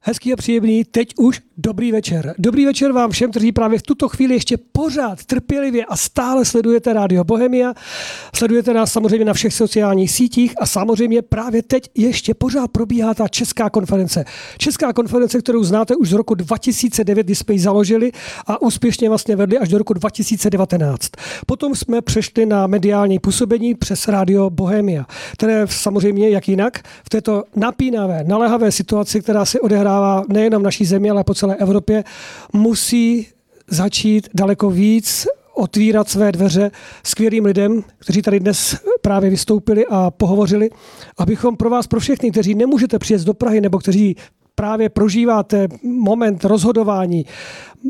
Hezký a příjemný, teď už dobrý večer. Dobrý večer vám všem, kteří právě v tuto chvíli ještě pořád trpělivě a stále sledujete Rádio Bohemia. Sledujete nás samozřejmě na všech sociálních sítích a samozřejmě právě teď ještě pořád probíhá ta česká konference. Česká konference, kterou znáte už z roku 2009, kdy jsme ji založili a úspěšně vlastně vedli až do roku 2019. Potom jsme přešli na mediální působení přes Rádio Bohemia, které samozřejmě, jak jinak, v této napínavé, naléhavé situaci, která se odehrává nejenom v naší zemi, ale po celé Evropě, musí začít daleko víc otvírat své dveře skvělým lidem, kteří tady dnes právě vystoupili a pohovořili, abychom pro vás, pro všechny, kteří nemůžete přijet do Prahy nebo kteří právě prožíváte moment rozhodování,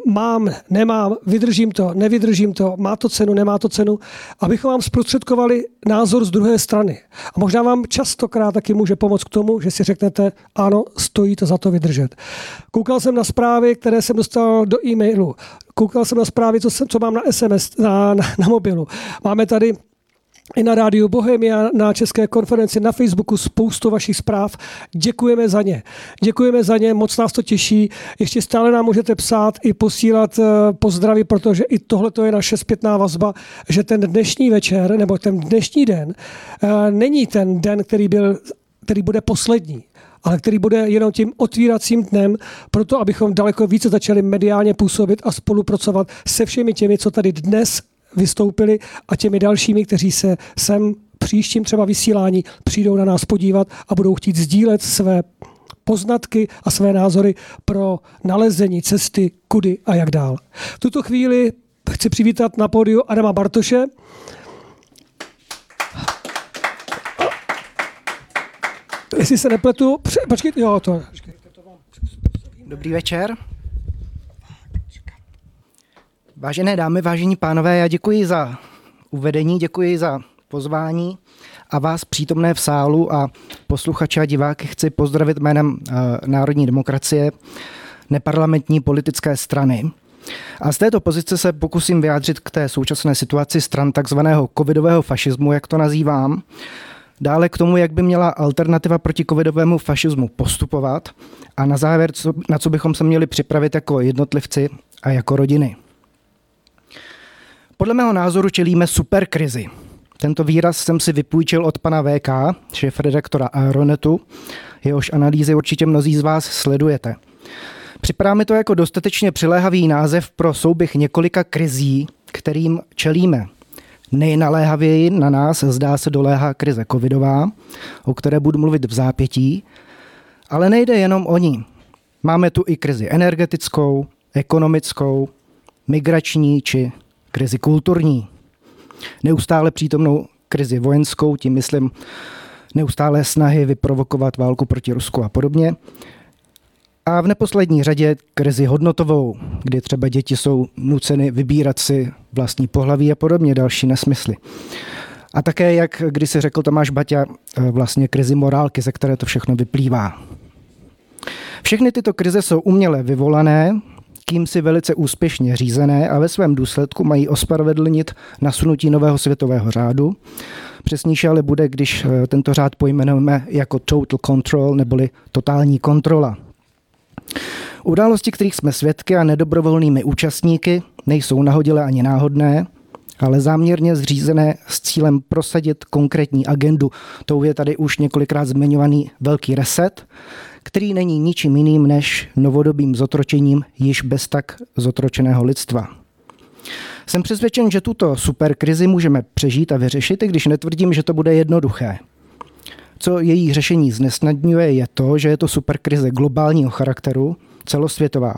mám, nemám, vydržím to, nevydržím to, má to cenu, nemá to cenu, abychom vám zprostředkovali názor z druhé strany. A možná vám častokrát taky může pomoct k tomu, že si řeknete, ano, stojí to za to vydržet. Koukal jsem na zprávy, které jsem dostal do e-mailu. Koukal jsem na zprávy, co, jsem, co mám na SMS, na, na, na mobilu. Máme tady i na rádiu Bohemia, na České konferenci, na Facebooku spoustu vašich zpráv. Děkujeme za ně. Děkujeme za ně, moc nás to těší. Ještě stále nám můžete psát i posílat eh, pozdravy, protože i tohle je naše zpětná vazba, že ten dnešní večer nebo ten dnešní den eh, není ten den, který, byl, který bude poslední ale který bude jenom tím otvíracím dnem, proto abychom daleko více začali mediálně působit a spolupracovat se všemi těmi, co tady dnes vystoupili a těmi dalšími, kteří se sem příštím třeba vysílání přijdou na nás podívat a budou chtít sdílet své poznatky a své názory pro nalezení cesty, kudy a jak dál. V tuto chvíli chci přivítat na pódiu Adama Bartoše. Jestli se nepletu, počkejte, jo, to. Dobrý večer. Vážené dámy, vážení pánové, já děkuji za uvedení, děkuji za pozvání a vás přítomné v sálu a posluchače a diváky chci pozdravit jménem uh, Národní demokracie, neparlamentní politické strany. A z této pozice se pokusím vyjádřit k té současné situaci stran takzvaného covidového fašismu, jak to nazývám. Dále k tomu, jak by měla alternativa proti covidovému fašismu postupovat a na závěr, na co bychom se měli připravit jako jednotlivci a jako rodiny. Podle mého názoru čelíme superkrizi. Tento výraz jsem si vypůjčil od pana VK, šéf-redaktora Aeronetu, jehož analýzy určitě mnozí z vás sledujete. Připadá mi to jako dostatečně přiléhavý název pro souběh několika krizí, kterým čelíme. Nejnaléhavěji na nás zdá se doléhá krize covidová, o které budu mluvit v zápětí, ale nejde jenom o ní. Máme tu i krizi energetickou, ekonomickou, migrační či krizi kulturní, neustále přítomnou krizi vojenskou, tím myslím neustále snahy vyprovokovat válku proti Rusku a podobně. A v neposlední řadě krizi hodnotovou, kdy třeba děti jsou nuceny vybírat si vlastní pohlaví a podobně další nesmysly. A také, jak když si řekl Tomáš Baťa, eh, vlastně krizi morálky, ze které to všechno vyplývá. Všechny tyto krize jsou uměle vyvolané, kým si velice úspěšně řízené a ve svém důsledku mají ospravedlnit nasunutí nového světového řádu. Přesnější ale bude, když eh, tento řád pojmenujeme jako total control neboli totální kontrola. Události, kterých jsme svědky a nedobrovolnými účastníky, nejsou nahodile ani náhodné, ale záměrně zřízené s cílem prosadit konkrétní agendu. Tou je tady už několikrát zmiňovaný velký reset, který není ničím jiným než novodobým zotročením již bez tak zotročeného lidstva. Jsem přesvědčen, že tuto superkrizi můžeme přežít a vyřešit, i když netvrdím, že to bude jednoduché. Co její řešení znesnadňuje, je to, že je to superkrize globálního charakteru, celosvětová.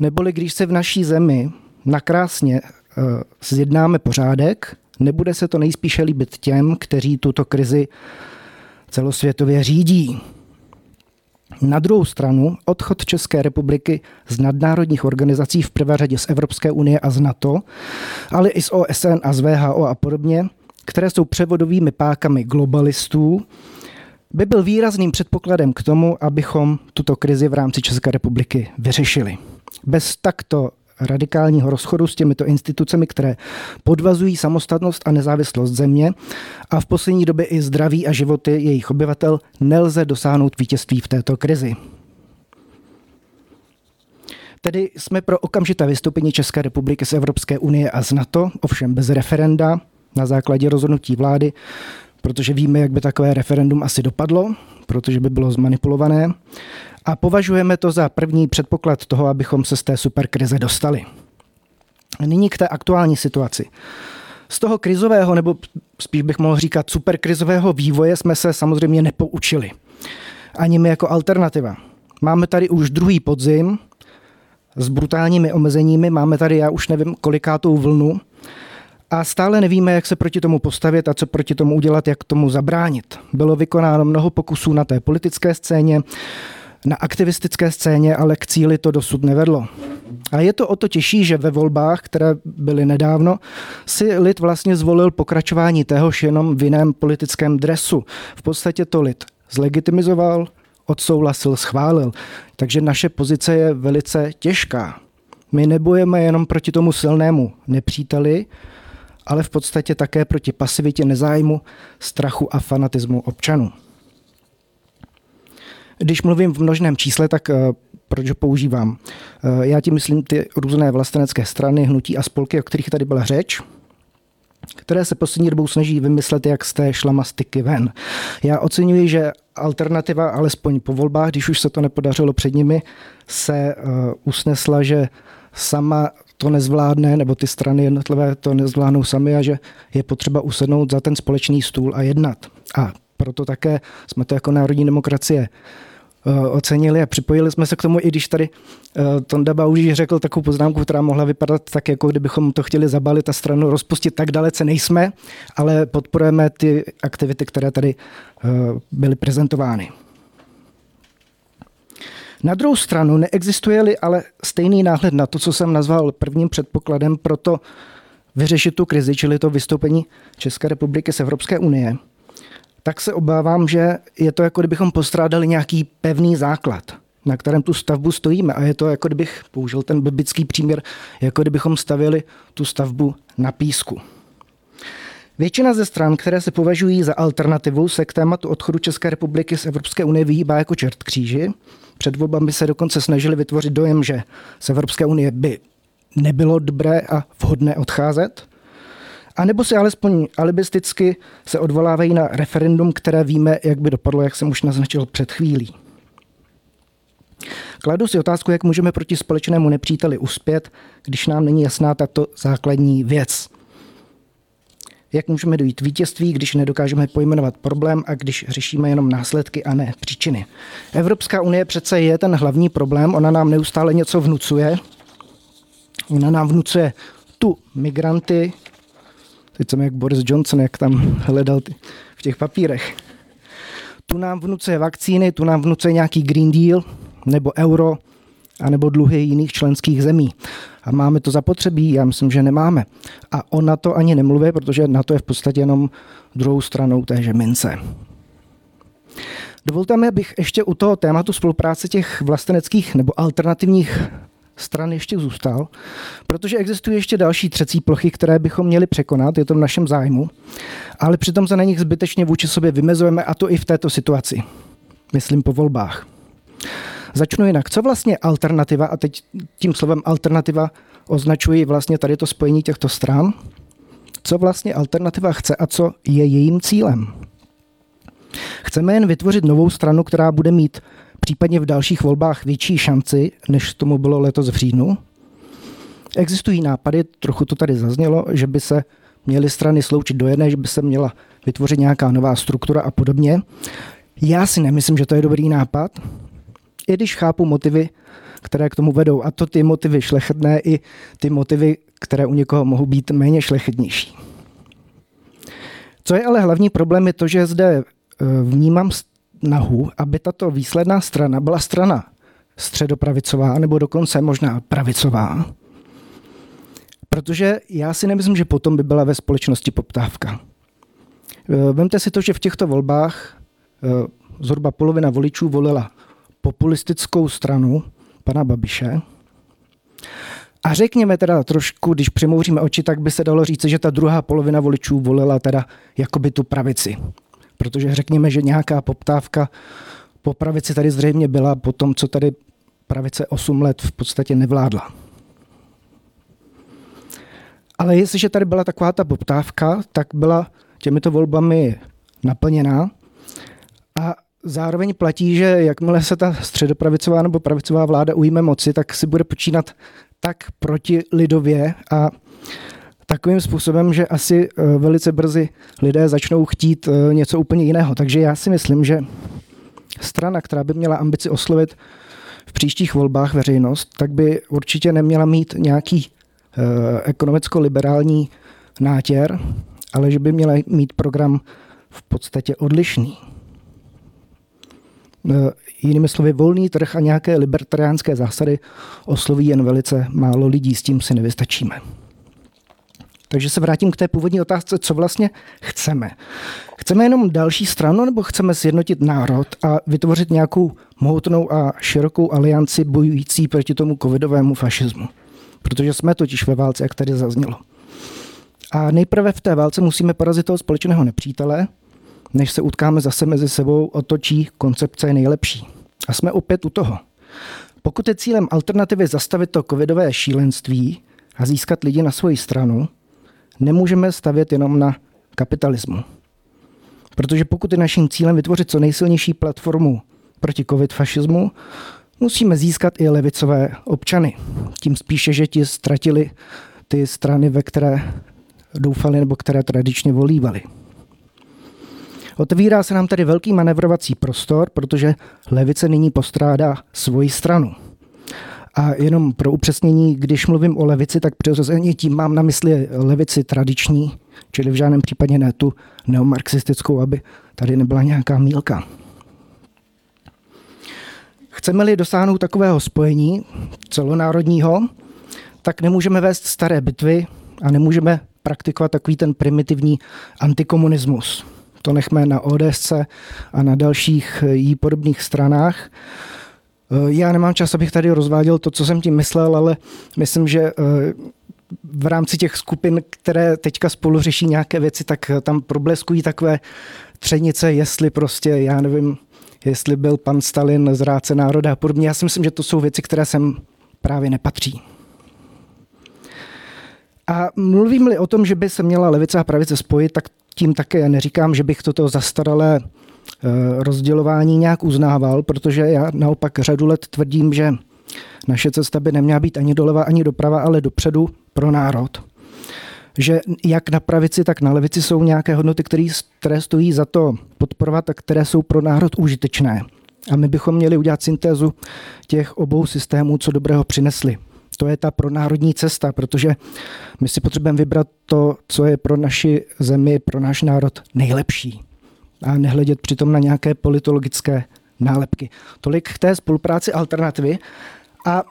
Neboli když se v naší zemi nakrásně uh, zjednáme pořádek, nebude se to nejspíše líbit těm, kteří tuto krizi celosvětově řídí. Na druhou stranu odchod České republiky z nadnárodních organizací v prvé řadě z Evropské unie a z NATO, ale i z OSN a z VHO a podobně, které jsou převodovými pákami globalistů, by byl výrazným předpokladem k tomu, abychom tuto krizi v rámci České republiky vyřešili. Bez takto radikálního rozchodu s těmito institucemi, které podvazují samostatnost a nezávislost země a v poslední době i zdraví a životy jejich obyvatel, nelze dosáhnout vítězství v této krizi. Tedy jsme pro okamžité vystoupení České republiky z Evropské unie a z NATO, ovšem bez referenda, na základě rozhodnutí vlády, protože víme, jak by takové referendum asi dopadlo, protože by bylo zmanipulované. A považujeme to za první předpoklad toho, abychom se z té superkrize dostali. Nyní k té aktuální situaci. Z toho krizového, nebo spíš bych mohl říkat superkrizového vývoje jsme se samozřejmě nepoučili. Ani my jako alternativa. Máme tady už druhý podzim s brutálními omezeními, máme tady, já už nevím, kolikátou vlnu a stále nevíme, jak se proti tomu postavit a co proti tomu udělat, jak tomu zabránit. Bylo vykonáno mnoho pokusů na té politické scéně, na aktivistické scéně, ale k cíli to dosud nevedlo. A je to o to těžší, že ve volbách, které byly nedávno, si lid vlastně zvolil pokračování téhož jenom v jiném politickém dresu. V podstatě to lid zlegitimizoval, odsouhlasil, schválil. Takže naše pozice je velice těžká. My nebojeme jenom proti tomu silnému nepříteli, ale v podstatě také proti pasivitě, nezájmu, strachu a fanatismu občanů. Když mluvím v množném čísle, tak uh, proč ho používám? Uh, já tím myslím ty různé vlastenecké strany, hnutí a spolky, o kterých tady byla řeč, které se poslední dobou snaží vymyslet, jak z té šlamastiky ven. Já oceňuji, že alternativa, alespoň po volbách, když už se to nepodařilo před nimi, se uh, usnesla, že sama to nezvládne, nebo ty strany jednotlivé to nezvládnou sami a že je potřeba usednout za ten společný stůl a jednat. A proto také jsme to jako národní demokracie eh, ocenili a připojili jsme se k tomu, i když tady eh, Tonda Bauží řekl takovou poznámku, která mohla vypadat tak, jako kdybychom to chtěli zabalit a stranu rozpustit, tak dalece nejsme, ale podporujeme ty aktivity, které tady eh, byly prezentovány. Na druhou stranu neexistuje-li ale stejný náhled na to, co jsem nazval prvním předpokladem pro to vyřešit tu krizi, čili to vystoupení České republiky z Evropské unie, tak se obávám, že je to jako kdybychom postrádali nějaký pevný základ, na kterém tu stavbu stojíme. A je to jako kdybych použil ten biblický příměr, jako kdybychom stavili tu stavbu na písku. Většina ze stran, které se považují za alternativu, se k tématu odchodu České republiky z Evropské unie vyhýbá jako čert kříži. Před volbami se dokonce snažili vytvořit dojem, že z Evropské unie by nebylo dobré a vhodné odcházet. A nebo si alespoň alibisticky se odvolávají na referendum, které víme, jak by dopadlo, jak jsem už naznačil před chvílí. Kladu si otázku, jak můžeme proti společnému nepříteli uspět, když nám není jasná tato základní věc. Jak můžeme dojít vítězství, když nedokážeme pojmenovat problém a když řešíme jenom následky a ne příčiny? Evropská unie přece je ten hlavní problém, ona nám neustále něco vnucuje. Ona nám vnucuje tu migranty, teď jsem jak Boris Johnson, jak tam hledal ty, v těch papírech. Tu nám vnucuje vakcíny, tu nám vnucuje nějaký Green Deal nebo euro, anebo dluhy jiných členských zemí. A máme to zapotřebí? Já myslím, že nemáme. A on na to ani nemluví, protože na to je v podstatě jenom druhou stranou téže mince. Dovolte mi, abych ještě u toho tématu spolupráce těch vlasteneckých nebo alternativních stran ještě zůstal, protože existují ještě další třecí plochy, které bychom měli překonat, je to v našem zájmu, ale přitom se na nich zbytečně vůči sobě vymezujeme a to i v této situaci. Myslím po volbách. Začnu jinak. Co vlastně alternativa, a teď tím slovem alternativa označuji vlastně tady to spojení těchto stran, co vlastně alternativa chce a co je jejím cílem? Chceme jen vytvořit novou stranu, která bude mít případně v dalších volbách větší šanci, než tomu bylo letos v říjnu? Existují nápady, trochu to tady zaznělo, že by se měly strany sloučit do jedné, že by se měla vytvořit nějaká nová struktura a podobně. Já si nemyslím, že to je dobrý nápad, i když chápu motivy, které k tomu vedou. A to ty motivy šlechetné i ty motivy, které u někoho mohou být méně šlechetnější. Co je ale hlavní problém, je to, že zde e, vnímám snahu, aby tato výsledná strana byla strana středopravicová, nebo dokonce možná pravicová. Protože já si nemyslím, že potom by byla ve společnosti poptávka. E, vemte si to, že v těchto volbách e, zhruba polovina voličů volila populistickou stranu pana Babiše. A řekněme teda trošku, když přimouříme oči, tak by se dalo říct, že ta druhá polovina voličů volila teda jakoby tu pravici. Protože řekněme, že nějaká poptávka po pravici tady zřejmě byla po tom, co tady pravice 8 let v podstatě nevládla. Ale jestliže tady byla taková ta poptávka, tak byla těmito volbami naplněná a zároveň platí, že jakmile se ta středopravicová nebo pravicová vláda ujme moci, tak si bude počínat tak proti lidově a takovým způsobem, že asi eh, velice brzy lidé začnou chtít eh, něco úplně jiného. Takže já si myslím, že strana, která by měla ambici oslovit v příštích volbách veřejnost, tak by určitě neměla mít nějaký eh, ekonomicko-liberální nátěr, ale že by měla mít program v podstatě odlišný. Jinými slovy, volný trh a nějaké libertariánské zásady osloví jen velice málo lidí, s tím si nevystačíme. Takže se vrátím k té původní otázce, co vlastně chceme. Chceme jenom další stranu, nebo chceme sjednotit národ a vytvořit nějakou mohutnou a širokou alianci bojující proti tomu covidovému fašismu? Protože jsme totiž ve válce, jak tady zaznělo. A nejprve v té válce musíme porazit toho společného nepřítele, než se utkáme zase mezi sebou, otočí koncepce nejlepší. A jsme opět u toho. Pokud je cílem alternativy zastavit to covidové šílenství a získat lidi na svoji stranu, nemůžeme stavět jenom na kapitalismu. Protože pokud je naším cílem vytvořit co nejsilnější platformu proti covid fašismu, musíme získat i levicové občany. Tím spíše, že ti ztratili ty strany, ve které doufali nebo které tradičně volívali. Otevírá se nám tady velký manevrovací prostor, protože levice nyní postrádá svoji stranu. A jenom pro upřesnění, když mluvím o levici, tak přirozeně tím mám na mysli levici tradiční, čili v žádném případě ne tu neomarxistickou, aby tady nebyla nějaká mílka. Chceme-li dosáhnout takového spojení celonárodního, tak nemůžeme vést staré bitvy a nemůžeme praktikovat takový ten primitivní antikomunismus. To nechme na ODS a na dalších jí podobných stranách. Eh, já nemám čas, abych tady rozváděl to, co jsem tím myslel, ale myslím, že eh, v rámci těch skupin, které teďka spolu řeší nějaké věci, tak tam probleskují takové třenice, jestli prostě, já nevím, jestli byl pan Stalin zrádce národa a podobně. Já si myslím, že to jsou věci, které sem právě nepatří. A mluvím-li o tom, že by se měla levice a pravice spojit, tak tím také neříkám, že bych toto zastaralé Eh, rozdělování nějak uznával, protože já naopak řadu let tvrdím, že naše cesta by neměla být ani doleva, ani doprava, ale dopředu pro národ. Že jak na pravici, tak na levici jsou nějaké hodnoty, které stojí za to podporovat a které jsou pro národ užitečné. A my bychom měli udělat syntézu těch obou systémů, co dobrého přinesli. To je ta pronárodní cesta, protože my si potřebujeme vybrat to, co je pro naši zemi, pro náš národ nejlepší a nehledět přitom na nějaké politologické nálepky. Tolik k té spolupráci alternativy a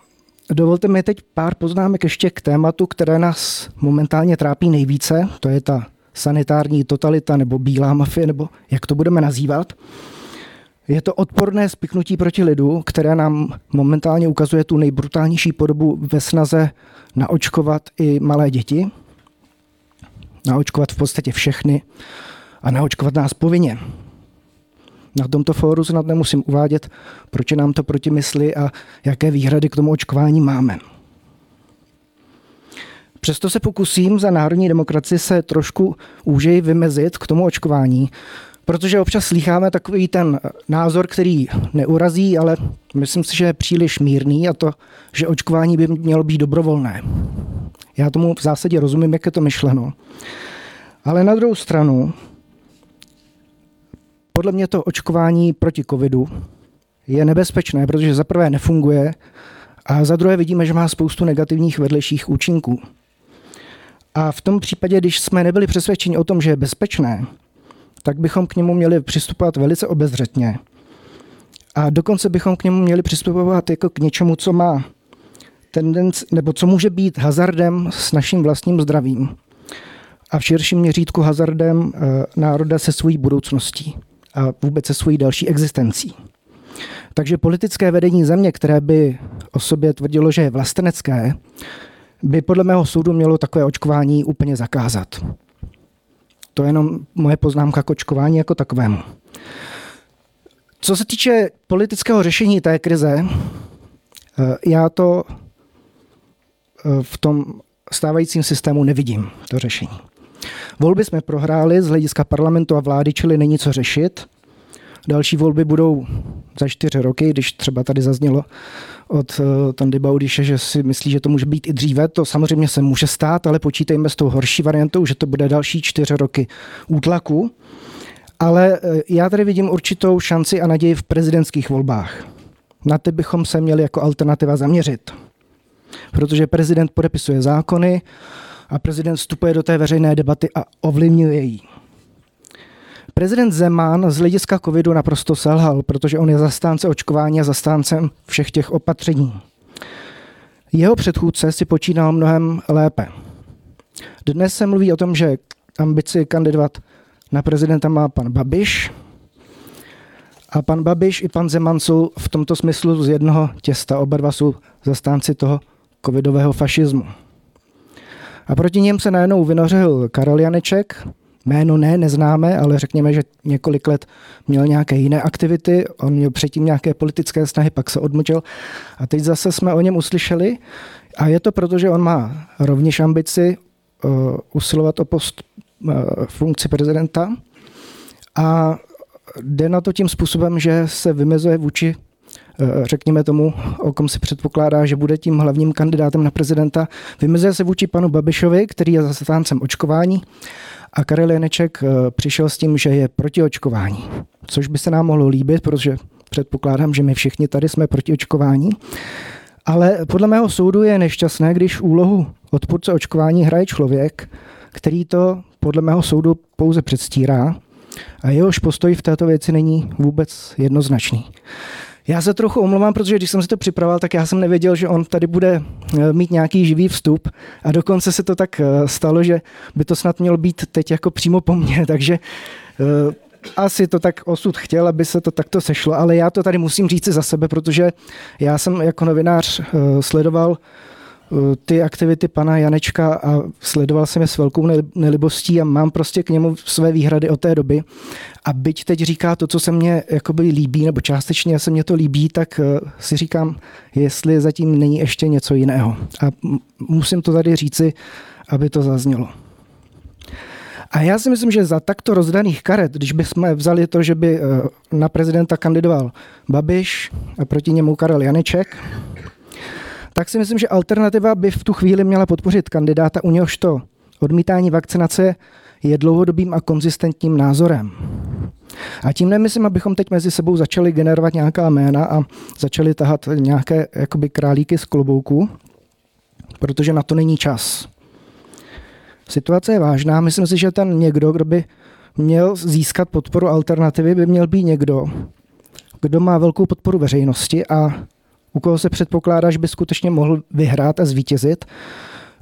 dovolte mi teď pár poznámek ještě k tématu, které nás momentálně trápí nejvíce, to je ta sanitární totalita nebo bílá mafie, nebo jak to budeme nazývat. Je to odporné spiknutí proti lidu, které nám momentálně ukazuje tu nejbrutálnější podobu ve snaze naočkovat i malé děti, naočkovat v podstatě všechny, a naočkovat nás povinně. Na tomto fóru snad nemusím uvádět, proč nám to protimysly a jaké výhrady k tomu očkování máme. Přesto se pokusím za národní demokracii se trošku úžej vymezit k tomu očkování, protože občas slycháme takový ten názor, který neurazí, ale myslím si, že je příliš mírný a to, že očkování by mělo být dobrovolné. Já tomu v zásadě rozumím, jak je to myšleno. Ale na druhou stranu podle mě to očkování proti covidu je nebezpečné, protože za prvé nefunguje a za druhé vidíme, že má spoustu negativních vedlejších účinků. A v tom případě, když jsme nebyli přesvědčeni o tom, že je bezpečné, tak bychom k němu měli přistupovat velice obezřetně. A dokonce bychom k němu měli přistupovat jako k něčemu, co má tendenci, nebo co může být hazardem s naším vlastním zdravím. A v širším měřítku hazardem e, národa se svojí budoucností a vůbec se svojí další existencí. Takže politické vedení země, které by o sobě tvrdilo, že je vlastenecké, by podle mého soudu mělo takové očkování úplně zakázat. To je jenom moje poznámka k očkování jako takovému. Co se týče politického řešení té krize, Já to v tom stávajícím systému nevidím, to řešení. Volby jsme prohráli z hlediska parlamentu a vlády, čili není co řešit. Další volby budou za čtyři roky, když třeba tady zaznělo od eh, Tandy Baudiše, že si myslí, že to může být i dříve. To samozřejmě se může stát, ale počítejme s tou horší variantou, že to bude další čtyři roky útlaku. Ale eh, já tady vidím určitou šanci a naději v prezidentských volbách. Na ty bychom se měli jako alternativa zaměřit. Protože prezident podepisuje zákony a prezident vstupuje do té veřejné debaty a ovlivňuje ji. Prezident Zeman z hlediska covidu naprosto selhal, protože on je zastánce očkování a zastáncem všech těch opatření. Jeho předchůdce si počínal mnohem lépe. Dnes se mluví o tom, že ambici kandidovat na prezidenta má pan Babiš. A pan Babiš i pan Zeman jsou v tomto smyslu z jednoho těsta. Oba dva jsou zastánci toho covidového fašismu. A proti něm se najednou vynořil Karel Janeček, jméno ne, neznáme, ale řekněme, že několik let měl nějaké jiné aktivity, on měl předtím nějaké politické snahy, pak se odmlčel a teď zase jsme o něm uslyšeli. A je to proto, že on má rovněž ambici uh, usilovat o post uh, funkci prezidenta. A jde na to tím způsobem, že se vymezuje vůči Eh, řekněme tomu, o kom si předpokládá, že bude tím hlavním kandidátem na prezidenta. Vymezuje se vůči panu Babišovi, který je zastáncem očkování a Karel Janeček eh, přišel s tím, že je proti očkování, což by se nám mohlo líbit, protože předpokládám, že my všichni tady jsme proti očkování. Ale podle mého soudu je nešťastné, když úlohu odpůrce očkování hraje člověk, který to podle mého soudu pouze předstírá a jehož postoj v této věci není vůbec jednoznačný. Já se trochu omlouvám, protože když jsem si to připravoval, tak já jsem nevěděl, že on tady bude eh, mít nějaký živý vstup. A dokonce se to tak eh, stalo, že by to snad mělo být teď jako přímo po mně, takže eh, asi to tak osud chtěl, aby se to takto sešlo, ale já to tady musím říct za sebe, protože já jsem jako novinář sledoval ty aktivity pana Janečka a sledoval jsem je s velkou nelibostí a mám prostě k němu své výhrady od té doby. A byť teď říká to, co se mně jakoby líbí, nebo částečně se mně to líbí, tak eh, si říkám, jestli zatím není ještě něco jiného. A musím to tady říci, aby to zaznělo. A já si myslím, že za takto rozdaných karet, když bychom vzali to, že by eh, na prezidenta kandidoval Babiš a proti němu Karel Janeček, tak si myslím, že alternativa by v tu chvíli měla podpořit kandidáta, u něhož to odmítání vakcinace je dlouhodobým a konzistentním názorem. A tím nemyslím, abychom teď mezi sebou začali generovat nějaká jména a začali tahat nějaké jakoby králíky z klobouku, protože na to není čas. Situace je vážná. Myslím si, že ten někdo, kdo by měl získat podporu alternativy, by měl být někdo, kdo má velkou podporu veřejnosti a u koho se předpokládá, že by skutečně mohl vyhrát a zvítězit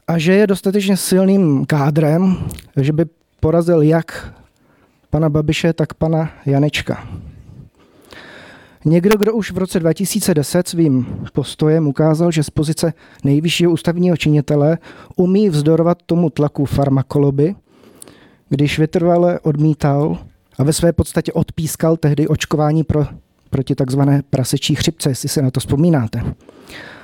a že je dostatečně silným kádrem, že by porazil jak pana Babiše, tak pana Janečka. Někdo, kdo už v roce 2010 svým postojem ukázal, že z pozice nejvyššího ústavního činitele umí vzdorovat tomu tlaku farmakoloby, když vytrvale odmítal a ve své podstatě odpískal tehdy očkování pro proti takzvané prasečí chřipce, jestli se na to vzpomínáte.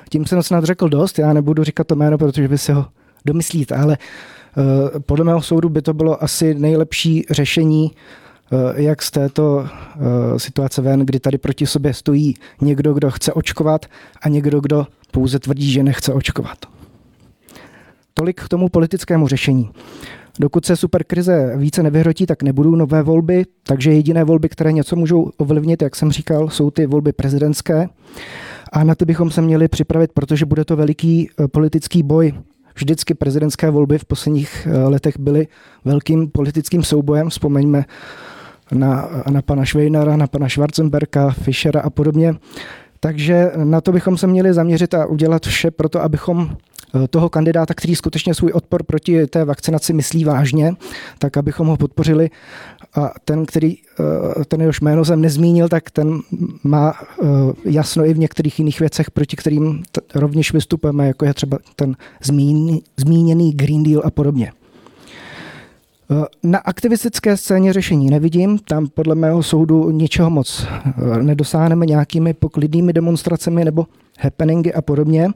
Tím jsem snad řekl dost, já nebudu říkat to jméno, protože vy si ho domyslíte, ale uh, podle mého soudu by to bylo asi nejlepší řešení, uh, jak z této uh, situace ven, kdy tady proti sobě stojí někdo, kdo chce očkovat a někdo, kdo pouze tvrdí, že nechce očkovat. Tolik k tomu politickému řešení. Dokud se superkrize více nevyhrotí, tak nebudou nové volby, takže jediné volby, které něco můžou ovlivnit, jak jsem říkal, jsou ty volby prezidentské. A na ty bychom se měli připravit, protože bude to veliký eh, politický boj. Vždycky prezidentské volby v posledních eh, letech byly velkým politickým soubojem. Vzpomeňme na, na pana Švejnara, na pana Schwarzenberka, Fischera a podobně. Takže na to bychom se měli zaměřit a udělat vše pro to, abychom Eh, toho kandidáta, který skutečně svůj odpor proti té vakcinaci myslí vážně, tak abychom ho podpořili. A ten, který, eh, ten jehož jméno jsem nezmínil, tak ten má eh, jasno i v některých jiných věcech, proti kterým rovněž vystupujeme, jako je třeba ten zmíněný, zmíněný Green Deal a podobně. Na aktivistické scéně řešení nevidím, tam podle mého soudu ničeho moc nedosáhneme nějakými poklidnými demonstracemi nebo happeningy a podobně.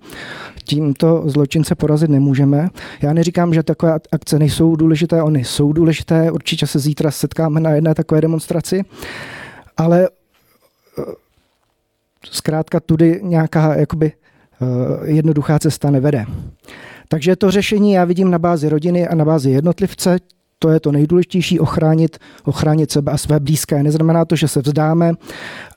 Tímto zločince porazit nemůžeme. Já neříkám, že takové akce nejsou důležité, oni jsou důležité, určitě se zítra setkáme na jedné takové demonstraci, ale eh, zkrátka tudy nějaká jakoby eh, jednoduchá cesta nevede. Takže to řešení já vidím na bázi rodiny a na bázi jednotlivce, to je to nejdůležitější, ochránit, ochránit sebe a své blízké. Neznamená to, že se vzdáme,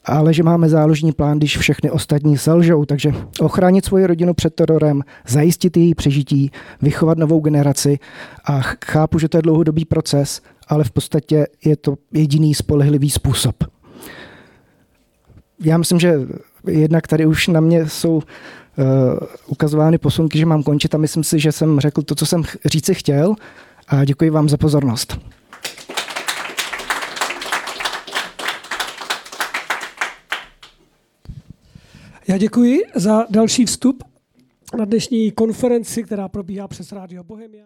ale že máme záložní plán, když všechny ostatní selžou. Takže ochránit svoji rodinu před terorem, zajistit její přežití, vychovat novou generaci a chápu, že to je dlouhodobý proces, ale v podstatě je to jediný spolehlivý způsob. Já myslím, že jednak tady už na mě jsou uh, ukazovány posunky, že mám končit a myslím si, že jsem řekl to, co jsem říci chtěl a děkuji vám za pozornost. Já děkuji za další vstup na dnešní konferenci, která probíhá přes Rádio Bohemia.